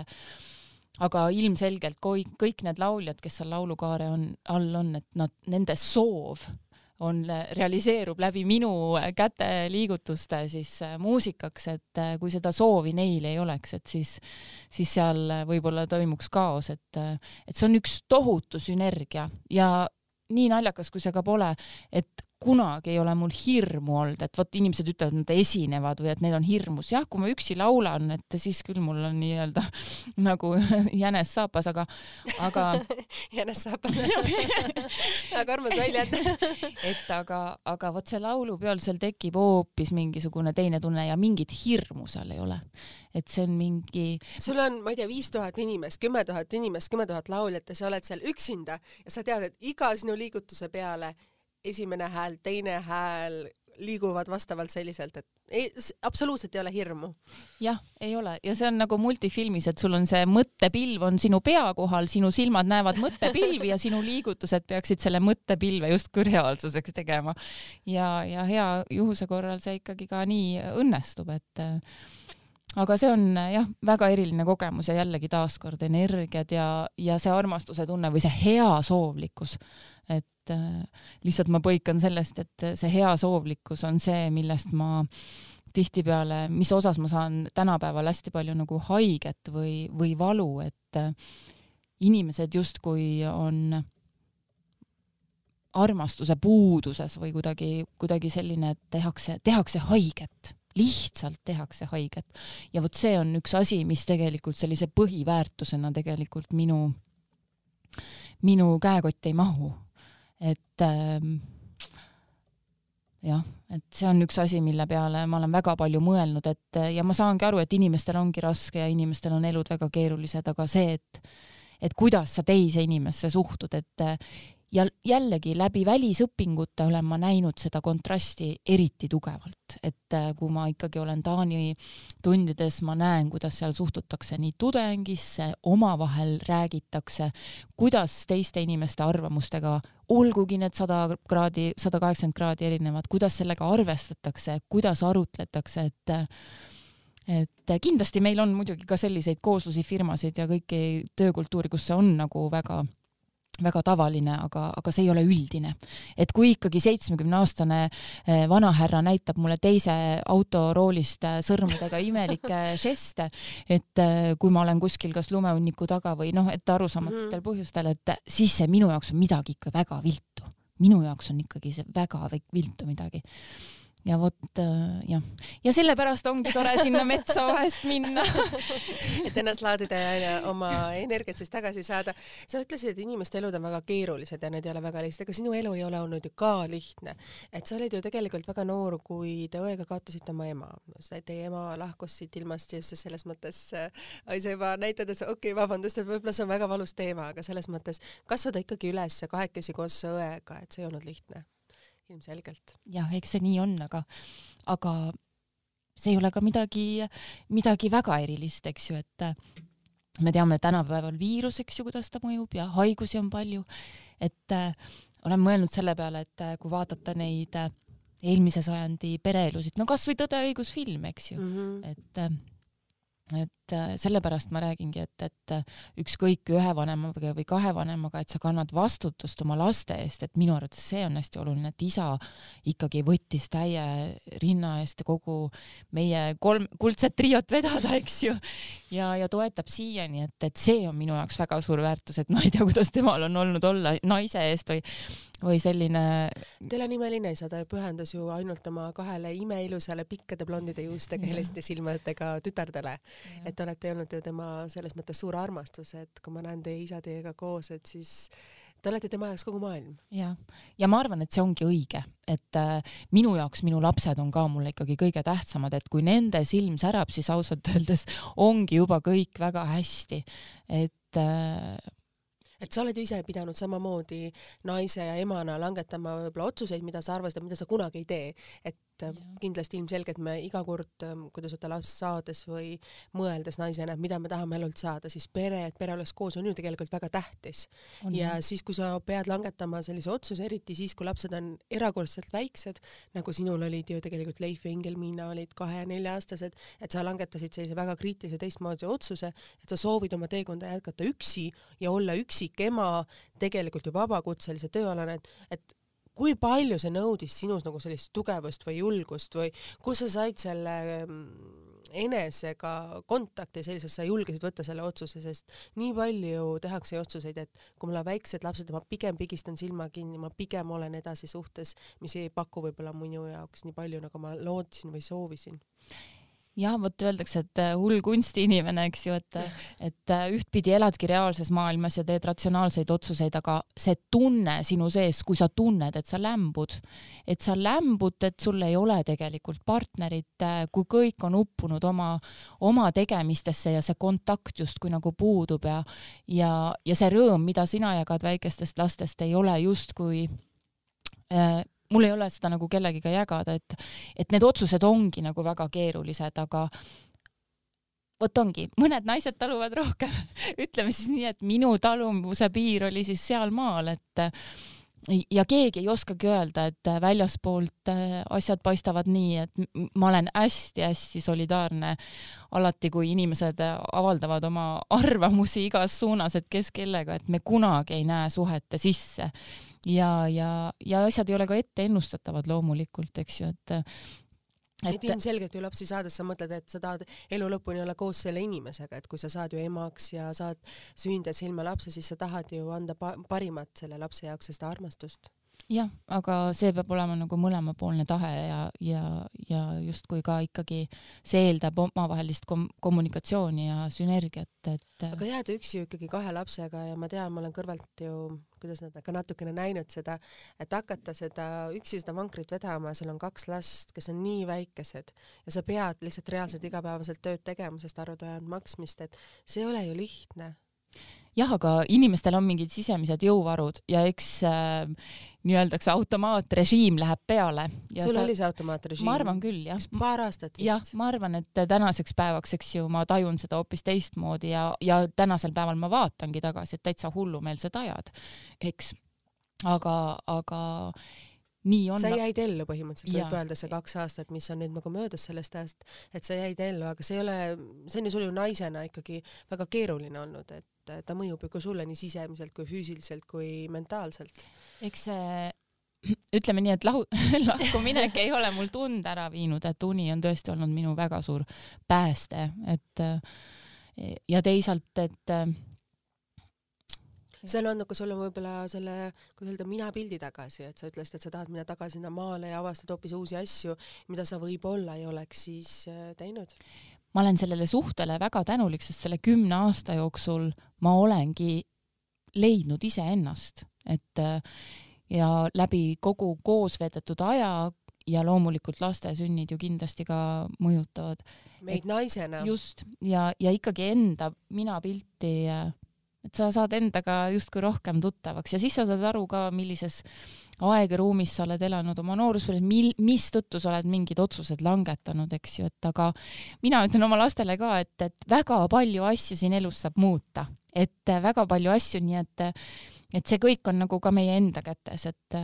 Aga ilmselgelt kõik, kõik need lauljad, kes seal laulukaare on, all on, et nad, nende soov on, realiseerub läbi minu käteliigutuste siis äh, muusikaks, et äh, kui seda soovi neil ei oleks, et siis, siis seal võib-olla toimuks kaos, et, äh, et see on üks tohutu sünergia. Ja nii naljakas, kui see ka pole, et kunagi ei ole mul hirmu olnud, et vot inimesed ütlevad, nad esinevad või et neil on hirmus. jah, kui ma üksi laulan, et siis küll mul on nii-öelda nagu jänes saapas, aga, aga jänes saapas väga armas väljend et aga, aga vot see laulupeol, seal tekib hoopis mingisugune teine tunne ja mingit hirmu seal ei ole. et see on mingi. sul on, ma ei tea, viis tuhat inimest, kümme tuhat inimest, kümme tuhat lauljat ja sa oled seal üksinda ja sa tead, et iga sinu liigutuse peale esimene hääl, teine hääl liiguvad vastavalt selliselt, et ei, absoluutselt ei ole hirmu. jah, ei ole ja see on nagu multifilmis, et sul on see mõttepilv on sinu pea kohal, sinu silmad näevad mõttepilvi ja sinu liigutused peaksid selle mõttepilve justkui reaalsuseks tegema. ja, ja hea juhuse korral see ikkagi ka nii õnnestub, et aga see on jah, väga eriline kogemus ja jällegi taaskord energiad ja, ja see armastuse tunne või see heasoovlikkus, et äh, lihtsalt ma põikan sellest, et see heasoovlikkus on see, millest ma tihtipeale, mis osas ma saan tänapäeval hästi palju nagu haiget või, või valu, et äh, inimesed justkui on armastuse puuduses või kuidagi, kuidagi selline, et tehakse, tehakse haiget lihtsalt tehakse haiget. ja vot see on üks asi, mis tegelikult sellise põhiväärtusena tegelikult minu, minu käekotti ei mahu. Et ähm, jah, et see on üks asi, mille peale ma olen väga palju mõelnud, et ja ma saangi aru, et inimestel ongi raske ja inimestel on elud väga keerulised, aga see, et et kuidas sa teise inimesse suhtud, et ja jällegi läbi välisõpingute olen ma näinud seda kontrasti eriti tugevalt, et äh, kui ma ikkagi olen Taani tundides, ma näen, kuidas seal suhtutakse nii tudengisse, omavahel räägitakse, kuidas teiste inimeste arvamustega, olgugi need sada kraadi, sada kaheksakümmend kraadi erinevad, kuidas sellega arvestatakse, kuidas arutletakse, et et kindlasti meil on muidugi ka selliseid kooslusi, firmasid ja kõiki töökultuuri, kus see on nagu väga väga tavaline, aga, aga see ei ole üldine. et kui ikkagi seitsmekümne-aastane eh, vanahärra näitab mulle teise autoroolist eh, sõrmedega imelikke žeste, et eh, kui ma olen kuskil kas lumehunniku taga või noh, et arusaamatutel mm põhjustel, et siis see minu jaoks on midagi ikka väga viltu. minu jaoks on ikkagi see väga viltu midagi ja vot äh, jah, ja sellepärast ongi tore sinna metsa vahest minna et ennast laadida ja oma energiat siis tagasi saada. sa ütlesid, et inimeste elud on väga keerulised ja need ei ole väga lihtsad, aga sinu elu ei ole olnud ju ka lihtne. et sa olid ju tegelikult väga noor, kui te õega kaotasite oma ema. Teie ema lahkus siit ilmast just selles mõttes äh,, sa juba näitad, et okei okay,, vabandust, et võib-olla see on väga valus teema, aga selles mõttes kasvada ikkagi üles kahekesi koos õega, et see ei olnud lihtne ilmselgelt. jah, eks see nii on, aga, aga see ei ole ka midagi, midagi väga erilist, eks ju, et me teame tänapäeval viirus, eks ju, kuidas ta mõjub ja haigusi on palju. et äh, olen mõelnud selle peale, et äh, kui vaadata neid äh, eelmise sajandi pereelusid, no kasvõi Tõde ja õigus film, eks ju mm, -hmm. et äh, et äh, sellepärast ma räägingi, et, et äh, ükskõik ühe vanemaga või kahe vanemaga, et sa kannad vastutust oma laste eest, et minu arvates see on hästi oluline, et isa ikkagi võttis täie rinna eest kogu meie kolm kuldset triot vedada, eks ju. ja, ja toetab siiani, et, et see on minu jaoks väga suur väärtus, et ma ei tea, kuidas temal on olnud olla naise eest või või selline. Teil on imeline isa, ta pühendus ju ainult oma kahele imeilusale pikkade blondide juustega heliste silmadega tütardele. et olete olnud ju tema selles mõttes suur armastus, et kui ma näen teie isa teiega koos, et siis te olete tema jaoks kogu maailm. ja, ja ma arvan, et see ongi õige, et äh, minu jaoks minu lapsed on ka mulle ikkagi kõige tähtsamad, et kui nende silm särab, siis ausalt öeldes ongi juba kõik väga hästi, et äh, et sa oled ju ise pidanud samamoodi naise ja emana langetama võib-olla otsuseid, mida sa arvasid, mida sa kunagi ei tee, et et ja. kindlasti ilmselgelt me iga kord, ähm, kuidas öelda, last saades või mõeldes naisena, et mida me tahame elult saada, siis pere, et pere oleks koos, on ju tegelikult väga tähtis. ja siis, kui sa pead langetama sellise otsuse, eriti siis, kui lapsed on erakordselt väiksed, nagu sinul olid ju tegelikult Leif ja Ingelmiina olid kahe- ja nelja-aastased, et sa langetasid sellise väga kriitilise teistmoodi otsuse, et sa soovid oma teekonda jätkata üksi ja olla üksik ema, tegelikult ju vabakutselise tööalane, et, et kui palju see nõudis sinus nagu sellist tugevust või julgust või kus sa said selle mm, enesega kontakti sellises, sa julgesid võtta selle otsuse, sest nii palju tehakse otsuseid, et kui mul on väiksed lapsed ja ma pigem pigistan silma kinni, ma pigem olen edasi suhtes, mis ei paku võib-olla minu jaoks nii palju, nagu ma lootsin või soovisin jah, vot öeldakse, et äh, hull kunstiinimene, eks ju, et, et äh, ühtpidi eladki reaalses maailmas ja teed ratsionaalseid otsuseid, aga see tunne sinu sees, kui sa tunned, et sa lämbud, et sa lämbud, et sul ei ole tegelikult partnerit, äh, kui kõik on uppunud oma, oma tegemistesse ja see kontakt justkui nagu puudub ja, ja, ja see rõõm, mida sina jagad väikestest lastest, ei ole justkui mul ei ole seda nagu kellegiga jagada, et, et need otsused ongi nagu väga keerulised, aga vot ongi, mõned naised taluvad rohkem ütleme siis nii, et minu taluvuse piir oli siis sealmaal, et ja keegi ei oskagi öelda, et väljaspoolt äh, asjad paistavad nii, et ma olen hästi-hästi solidaarne alati, kui inimesed avaldavad oma arvamusi igas suunas, et kes kellega, et me kunagi ei näe suhete sisse. Ja, ja, ja asjad ei ole ka ette ennustatavad loomulikult, eks ju, et et, et ilmselgelt ju lapsi saades sa mõtled, et sa tahad elu lõpuni olla koos selle inimesega, et kui sa saad ju emaks ja saad sündida silma lapse, siis sa tahad ju anda pa parimat selle lapse jaoks ja seda armastust jah, aga see peab olema nagu mõlemapoolne tahe ja, ja, ja justkui ka ikkagi see eeldab omavahelist kom kommunikatsiooni ja sünergiat, et. aga jääda üksi ju ikkagi kahe lapsega ja ma tean, ma olen kõrvalt ju, kuidas öelda, ka natukene näinud seda, et hakata seda üksi seda vankrit vedama, sul on kaks last, kes on nii väikesed ja sa pead lihtsalt reaalselt igapäevaselt tööd tegema, sest arvud vajavad maksmist, et see ei ole ju lihtne jah, aga inimestel on mingid sisemised jõuvarud ja eks äh, nii-öeldakse automaatrežiim läheb peale. sul sa... oli see automaatrežiim? ma arvan küll, jah. paar aastat vist? jah, ma arvan, et tänaseks päevaks, eks ju, ma tajun seda hoopis teistmoodi ja, ja tänasel päeval ma vaatangi tagasi, et täitsa hullumeelsed ajad, eks. aga, aga nii on. sa jäid ellu põhimõtteliselt, võib öelda see kaks aastat, mis on nüüd nagu möödas sellest ajast, et sa jäid ellu, aga see ei ole, see on ju sul ju naisena ikkagi väga keeruline olnud, et ta mõjub ju ka sulle nii sisemiselt kui füüsiliselt kui mentaalselt. eks see ütleme nii, et lahu, lahkuminek ei ole mul tund ära viinud, et uni on tõesti olnud minu väga suur pääste, et ja teisalt, et see on andnud ka sulle võib-olla selle, kuidas öelda, minapildi tagasi, et sa ütlesid, et sa tahad minna tagasi sinna maale ja avastada hoopis uusi asju, mida sa võib-olla ei oleks siis äh, teinud. Ma olen sellele suhtele väga tänulik, sest selle kümne aasta jooksul ma olengi leidnud iseennast, et äh, ja läbi kogu koos veedetud aja ja loomulikult laste sünnid ju kindlasti ka mõjutavad. meid naisena. just, ja, ja ikkagi enda minapilti äh, et sa saad endaga justkui rohkem tuttavaks ja siis sa saad aru ka, millises aeg ja ruumis sa oled elanud oma nooruspõlves, mil-, mistõttu sa oled mingid otsused langetanud, eks ju, et aga mina ütlen oma lastele ka, et, et väga palju asju siin elus saab muuta, et väga palju asju, nii et, et see kõik on nagu ka meie enda kätes, et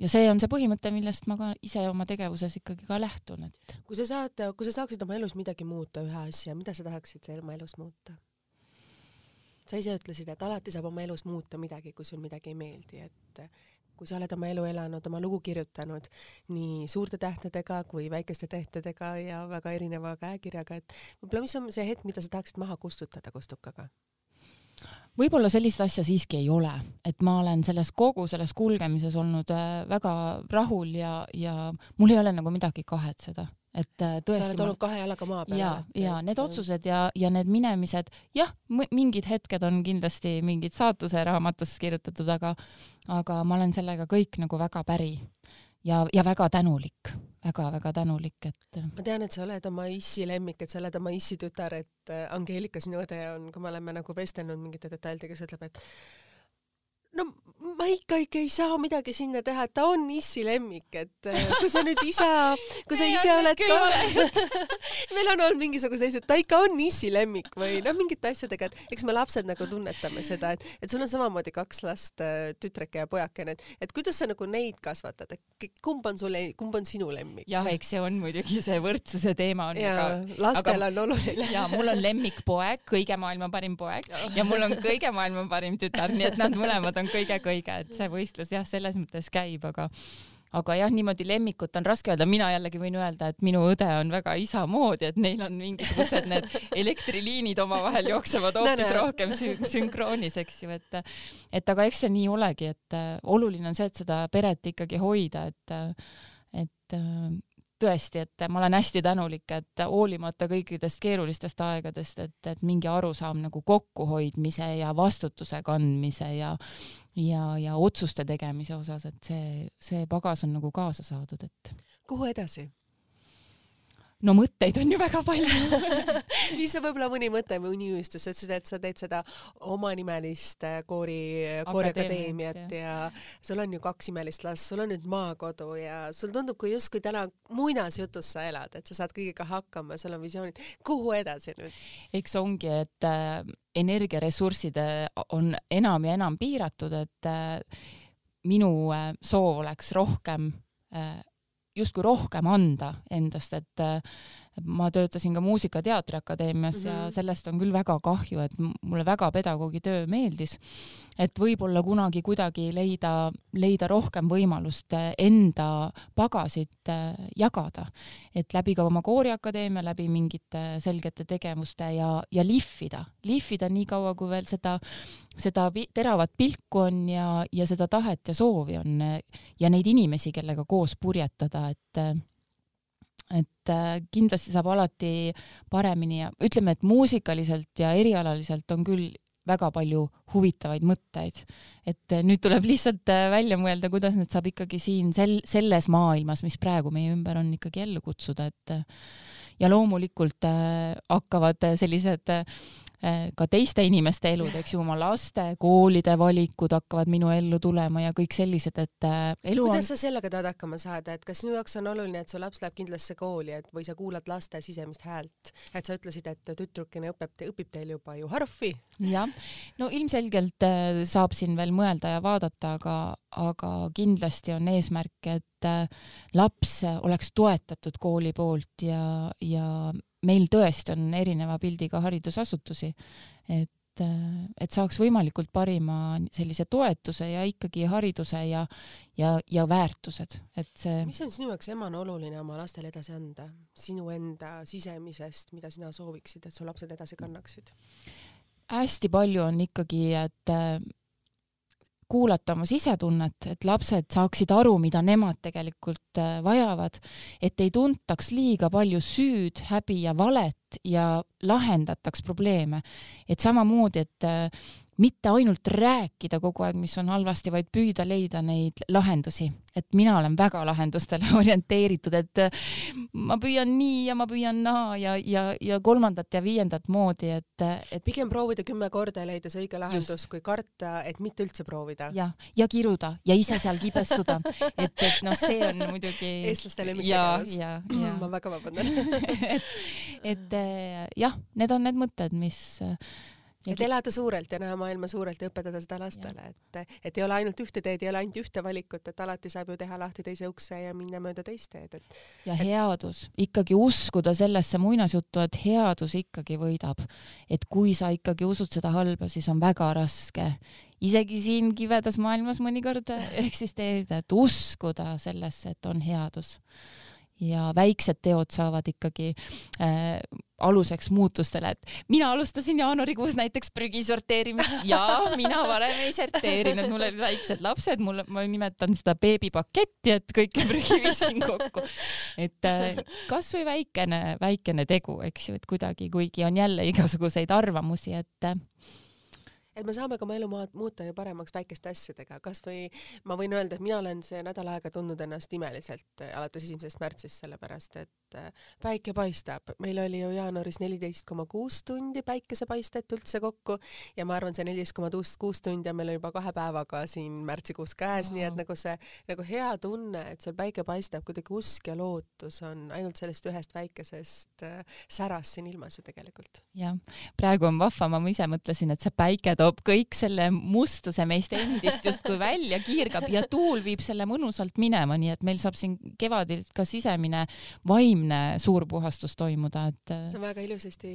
ja see on see põhimõte, millest ma ka ise oma tegevuses ikkagi ka lähtun, et. kui sa saad, kui sa saaksid oma elus midagi muuta, ühe asja, mida sa tahaksid oma elus muuta? sa ise ütlesid, et alati saab oma elus muuta midagi, kui sul midagi ei meeldi, et kui sa oled oma elu elanud, oma lugu kirjutanud nii suurte tähtedega kui väikeste tähtedega ja väga erineva käekirjaga, et võib-olla mis on see hetk, mida sa tahaksid maha kustutada kustukaga? võib-olla sellist asja siiski ei ole, et ma olen selles kogu selles kulgemises olnud äh, väga rahul ja, ja mul ei ole nagu midagi kahetseda et äh, tõesti. sa oled olnud kahe jalaga maa peal. ja, ja need otsused ja, ja need minemised, jah, mingid hetked on kindlasti mingid saatuse raamatus kirjutatud, aga, aga ma olen sellega kõik nagu väga päri ja, ja väga tänulik väga-väga tänulik, et. ma tean, et sa oled oma issi lemmik, et sa oled oma issi tütar, et äh, Angeelika, sinu õde on, kui me oleme nagu vestelnud mingite detailidega, siis ütleb, et no ma ikka ikka ei saa midagi sinna teha, et ta on issi lemmik, et äh, kui sa nüüd isa, kui sa ise oled ka meil on olnud mingisugused asjad, ta ikka on issi lemmik või noh, mingite asjadega, et eks me lapsed nagu tunnetame seda, et, et sul on samamoodi kaks last, äh, tütreke ja pojakene, et, et kuidas sa nagu neid kasvatad, et kumb on sulle, kumb on sinu lemmik? jah, eks see on muidugi see võrdsuse teema on. jaa, lastel aga, on oluline. ja mul on lemmikpoeg, kõige maailma parim poeg ja mul on kõige maailma parim tütar, nii et nad mõlemad on kõige-kõige, et see võistlus jah, selles mõttes käib, aga aga jah, niimoodi lemmikut on raske öelda, mina jällegi võin öelda, et minu õde on väga isa moodi, et neil on mingisugused need elektriliinid omavahel jooksevad hoopis no, no. rohkem sünkroonis, eks ju, et et aga eks see nii olegi, et äh, oluline on see, et seda peret ikkagi hoida, et et tõesti, et ma olen hästi tänulik, et hoolimata kõikidest keerulistest aegadest, et, et mingi arusaam nagu kokkuhoidmise ja vastutuse kandmise ja ja, ja otsuste tegemise osas, et see, see pagas on nagu kaasa saadud, et. kuhu edasi? No mõtteid on ju väga palju mis on võib-olla mõni mõte või uniunistus, sa ütlesid, et sa teed seda omanimelist äh, koori, kooriakadeemiat ja. ja sul on ju kaks imelist last, sul on nüüd maakodu ja sul tundub, kui justkui täna muinasjutus sa elad, et sa saad kõigega hakkama, sul on visioonid. kuhu edasi nüüd? eks ongi, et äh, energiaressursid äh, on enam ja enam piiratud, et äh, minu äh, soov oleks rohkem äh, justkui rohkem anda endast, et ma töötasin ka Muusika- ja Teatriakadeemias mm -hmm. ja mhm. sellest on küll väga kahju, et mulle väga pedagoogi töö meeldis. et võib-olla kunagi kuidagi leida, leida rohkem võimalust enda pagasit äh, jagada, et läbi ka oma kooriakadeemia, läbi mingite selgete tegevuste ja, ja lihvida, lihvida nii kaua, kui veel seda, seda teravat pilku on ja, ja seda tahet ja soovi on ja neid inimesi, kellega koos purjetada, et et äh, kindlasti saab alati paremini ja ütleme, et muusikaliselt ja erialaliselt on küll väga palju huvitavaid mõtteid, et äh, nüüd tuleb lihtsalt äh, välja mõelda, kuidas need saab ikkagi siin sel-, selles maailmas, mis praegu meie ümber on, ikkagi ellu kutsuda, et ja loomulikult hakkavad sellised ka teiste inimeste elud, eks ju, oma laste, koolide valikud hakkavad minu ellu tulema ja kõik sellised, et äh, elu kuidas on... sa sellega tahad hakkama saada, et kas sinu jaoks on oluline, et su laps läheb kindlasse kooli, et või sa kuulad laste sisemist häält, et sa ütlesid, et tüdrukene õpib, õpib teil juba ju harfi? jah, no ilmselgelt äh, saab siin veel mõelda ja vaadata, aga, aga kindlasti on eesmärk, et laps oleks toetatud kooli poolt ja, ja meil tõesti on erineva pildiga haridusasutusi, et, et saaks võimalikult parima sellise toetuse ja ikkagi hariduse ja, ja, ja väärtused, et see. mis on sinu jaoks emana oluline oma lastele edasi anda, sinu enda sisemisest, mida sina sooviksid, et su lapsed edasi kannaksid? hästi palju on ikkagi, et kuulata oma sisetunnet, et lapsed saaksid aru, mida nemad tegelikult äh, vajavad, et ei tuntaks liiga palju süüd, häbi ja valet ja lahendataks probleeme. et samamoodi, et äh, mitte ainult rääkida kogu aeg, mis on halvasti, vaid püüda leida neid lahendusi. et mina olen väga lahendustele orienteeritud, et äh, ma püüan nii ja ma püüan naa ja, ja, ja kolmandat ja viiendat moodi, et, et pigem proovida kümme korda ja leida see õige lahendus, kui karta, et mitte üldse proovida. jah, ja kiruda ja ise seal kibestuda, et, et noh, see on muidugi eestlaste lemmiktegevus. ma väga vabandan et, et äh, jah, need on need mõtted, mis et elada suurelt ja näha maailma suurelt ja õpetada seda lastele, et, et ei ole ainult ühte teed, ei ole ainult ühte valikut, et alati saab ju teha lahti teise ukse ja minna mööda teist teed, et. ja headus, ikkagi uskuda sellesse muinasjuttu, et headus ikkagi võidab. et kui sa ikkagi usud seda halba, siis on väga raske isegi siin kibedas maailmas mõnikord eksisteerida, et uskuda sellesse, et on headus ja väiksed teod saavad ikkagi äh, aluseks muutustele, et mina alustasin jaanuarikuus näiteks prügi sorteerimist ja mina varem ei sorteerinud, mul olid väiksed lapsed, mul, ma nimetan seda beebipaketti, et kõike prügi viisin kokku. et äh, kasvõi väikene, väikene tegu, eks ju, et kuidagi, kuigi on jälle igasuguseid arvamusi, et äh, et me saame ka oma elu muuta ju paremaks väikeste asjadega, kasvõi ma võin öelda, et mina olen see nädal aega tundnud ennast imeliselt äh, alates esimesest märtsist, sellepärast et äh, päike paistab. meil oli ju jaanuaris neliteist koma kuus tundi päikesepaistet üldse kokku ja ma arvan, see neliteist koma kuus tundi on meil juba kahe päevaga siin märtsikuus käes, nii et nagu see nagu hea tunne, et seal päike paistab, kuidagi usk ja lootus on ainult sellest ühest väikesest äh, särast siin ilmas ju tegelikult. jah, praegu on vahva, ma ise mõtlesin, et see päike toob toob kõik selle mustuse meist endist justkui välja, kiirgab ja tuul viib selle mõnusalt minema, nii et meil saab siin kevadel ka sisemine vaimne suur puhastus toimuda, et. see on väga ilusasti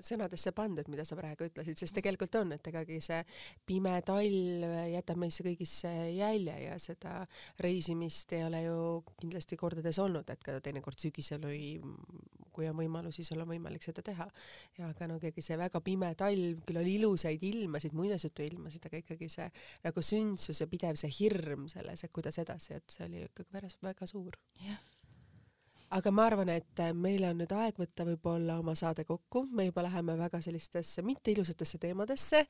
sõnadesse pandud, mida sa praegu ütlesid, sest tegelikult on, et egagi see pime talv jätab meisse kõigisse jälje ja seda reisimist ei ole ju kindlasti kordades olnud, et ka teinekord sügisel või kui on võimalus, siis on võimalik seda teha. ja aga no ikkagi see väga pime talv, küll oli ilusaid ilmasid, muinasjutuilmasid, aga ikkagi see nagu sündsus ja pidev see hirm selles, et kuidas edasi, et see oli ikkagi päris väga suur. aga ma arvan, et meil on nüüd aeg võtta võib-olla oma saade kokku, me juba läheme väga sellistesse mitte ilusatesse teemadesse,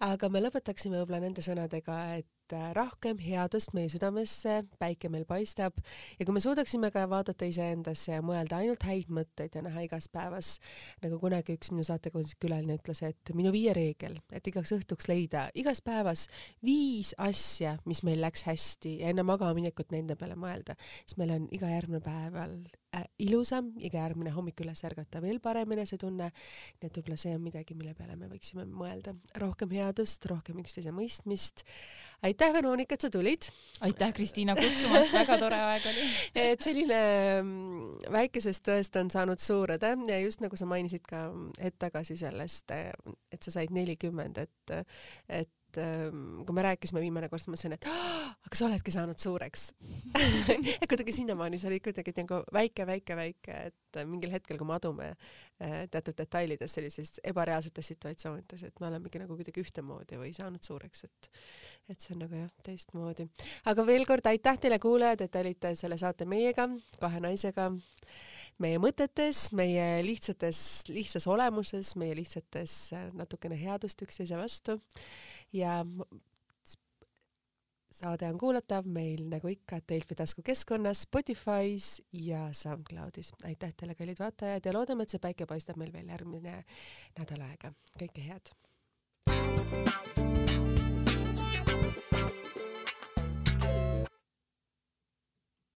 aga me lõpetaksime võib-olla nende sõnadega, et et äh, rohkem headust meie südamesse, päike meil paistab. Ja kui me suudaksime ka vaadata iseendasse ja mõelda ainult häid mõtteid ja näha igas päevas, nagu kunagi üks minu saatekülaline ütles, et minu viie reegel, et igaks õhtuks leida igas päevas viis asja, mis meil läks hästi ja enne magamaminekut nende peale mõelda, siis meil on iga järgmine päeval äh, ilusam, iga järgmine hommik üles ärgata veel parem enesetunne. nii et võib-olla see on midagi, mille peale me võiksime mõelda. rohkem headust, rohkem üksteise mõistmist. aitäh, Veronika, et sa tulid. aitäh, Kristiina, kutsumast, väga tore aeg oli et selline mm, väikesest tõest on saanud suur õde ja just nagu sa mainisid ka hetk tagasi sellest, et sa said nelikümmend, et, et et ähm, kui me rääkisime viimane kord, siis mõtlesin, et aga sa oledki saanud suureks et kuidagi sinnamaani sa olid kuidagi nagu väike, väike, väike, et mingil hetkel, kui me adume äh, teatud detailides sellistes ebareaalsetes situatsioonides, et me olemegi nagu kuidagi ühtemoodi või saanud suureks, et et see on nagu jah, teistmoodi. aga veel kord aitäh teile, kuulajad, et olite selle saate meiega, kahe naisega meie mõtetes, meie lihtsates, lihtsas olemuses, meie lihtsates äh, natukene headust üksteise vastu ja saade on kuulatav meil nagu ikka Delfi taskukeskkonnas, Spotify's ja SoundCloudis. aitäh teile, kallid vaatajad ja loodame, et see päike paistab meil veel järgmine nädal aega. kõike head!